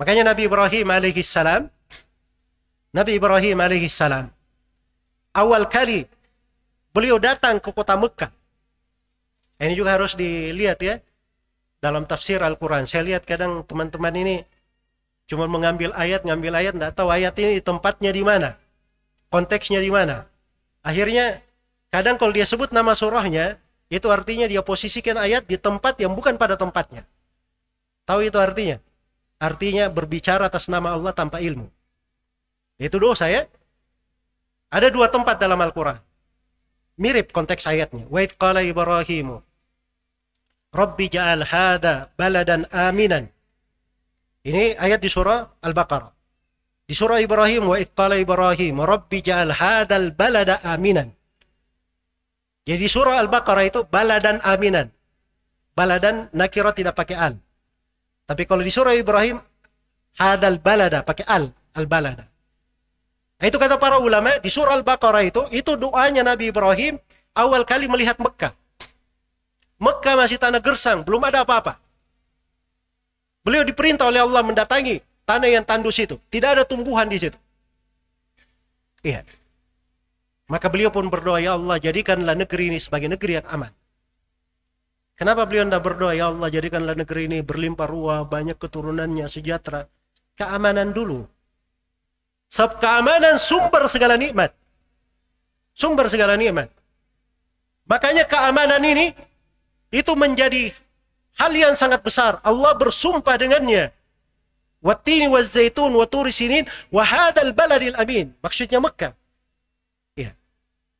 Makanya Nabi Ibrahim alaihi salam Nabi Ibrahim alaihi salam awal kali beliau datang ke kota Mekah. Ini juga harus dilihat ya dalam tafsir Al-Quran. Saya lihat kadang teman-teman ini cuma mengambil ayat, ngambil ayat, tidak tahu ayat ini tempatnya di mana, konteksnya di mana. Akhirnya kadang kalau dia sebut nama surahnya, itu artinya dia posisikan ayat di tempat yang bukan pada tempatnya. Tahu itu artinya? Artinya berbicara atas nama Allah tanpa ilmu. Itu dosa ya. Ada dua tempat dalam Al-Quran. Mirip konteks ayatnya. Wa qala Ibrahimu Rabbi ja'al hada baladan aminan. Ini ayat di surah Al-Baqarah. Di surah Ibrahim wa iqala Ibrahim Rabbi ja'al hadal balada aminan. Jadi surah Al-Baqarah itu baladan aminan. Baladan nakira tidak pakai al. Tapi kalau di surah Ibrahim hadal balada pakai al, al-balada. Nah, itu kata para ulama di surah Al-Baqarah itu itu doanya Nabi Ibrahim awal kali melihat Mekah. Mekah masih tanah gersang, belum ada apa-apa. Beliau diperintah oleh Allah mendatangi tanah yang tandus itu. Tidak ada tumbuhan di situ. Iya. Maka beliau pun berdoa, Ya Allah jadikanlah negeri ini sebagai negeri yang aman. Kenapa beliau tidak berdoa, Ya Allah jadikanlah negeri ini berlimpah ruah, banyak keturunannya, sejahtera. Keamanan dulu. Sebab keamanan sumber segala nikmat. Sumber segala nikmat. Makanya keamanan ini itu menjadi hal yang sangat besar. Allah bersumpah dengannya. Wattini wa zaitun wa sinin wa hadal baladil amin. Maksudnya Mekah. Ya.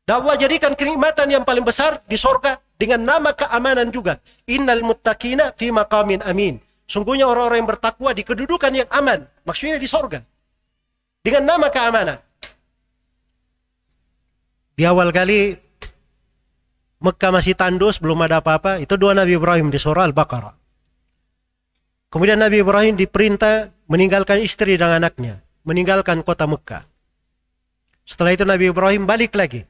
Dan Allah jadikan kenikmatan yang paling besar di sorga dengan nama keamanan juga. Innal muttaqina fi maqamin amin. Sungguhnya orang-orang yang bertakwa di kedudukan yang aman. Maksudnya di sorga. Dengan nama keamanan. Di awal kali Mekah masih tandus, belum ada apa-apa. Itu doa Nabi Ibrahim di surah Al-Baqarah. Kemudian Nabi Ibrahim diperintah meninggalkan istri dan anaknya. Meninggalkan kota Mekah. Setelah itu Nabi Ibrahim balik lagi.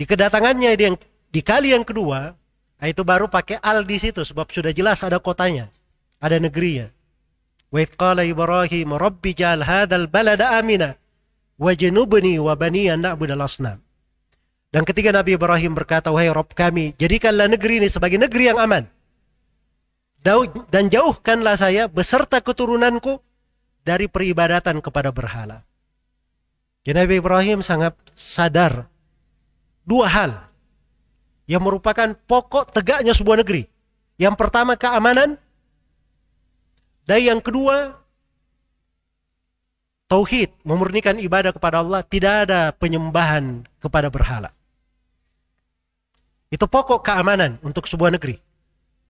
Di kedatangannya di, yang, di kali yang kedua, nah itu baru pakai al di situ sebab sudah jelas ada kotanya, ada negerinya. Wa qala Ibrahim rabbi ja'al hadzal balada amina wajnubni wa bani an na'budal asnam. Dan ketika Nabi Ibrahim berkata, Wahai Rob kami, jadikanlah negeri ini sebagai negeri yang aman. Dan jauhkanlah saya beserta keturunanku dari peribadatan kepada berhala. Jadi Nabi Ibrahim sangat sadar dua hal yang merupakan pokok tegaknya sebuah negeri. Yang pertama keamanan, dan yang kedua tauhid, memurnikan ibadah kepada Allah, tidak ada penyembahan kepada berhala. Itu pokok keamanan untuk sebuah negeri.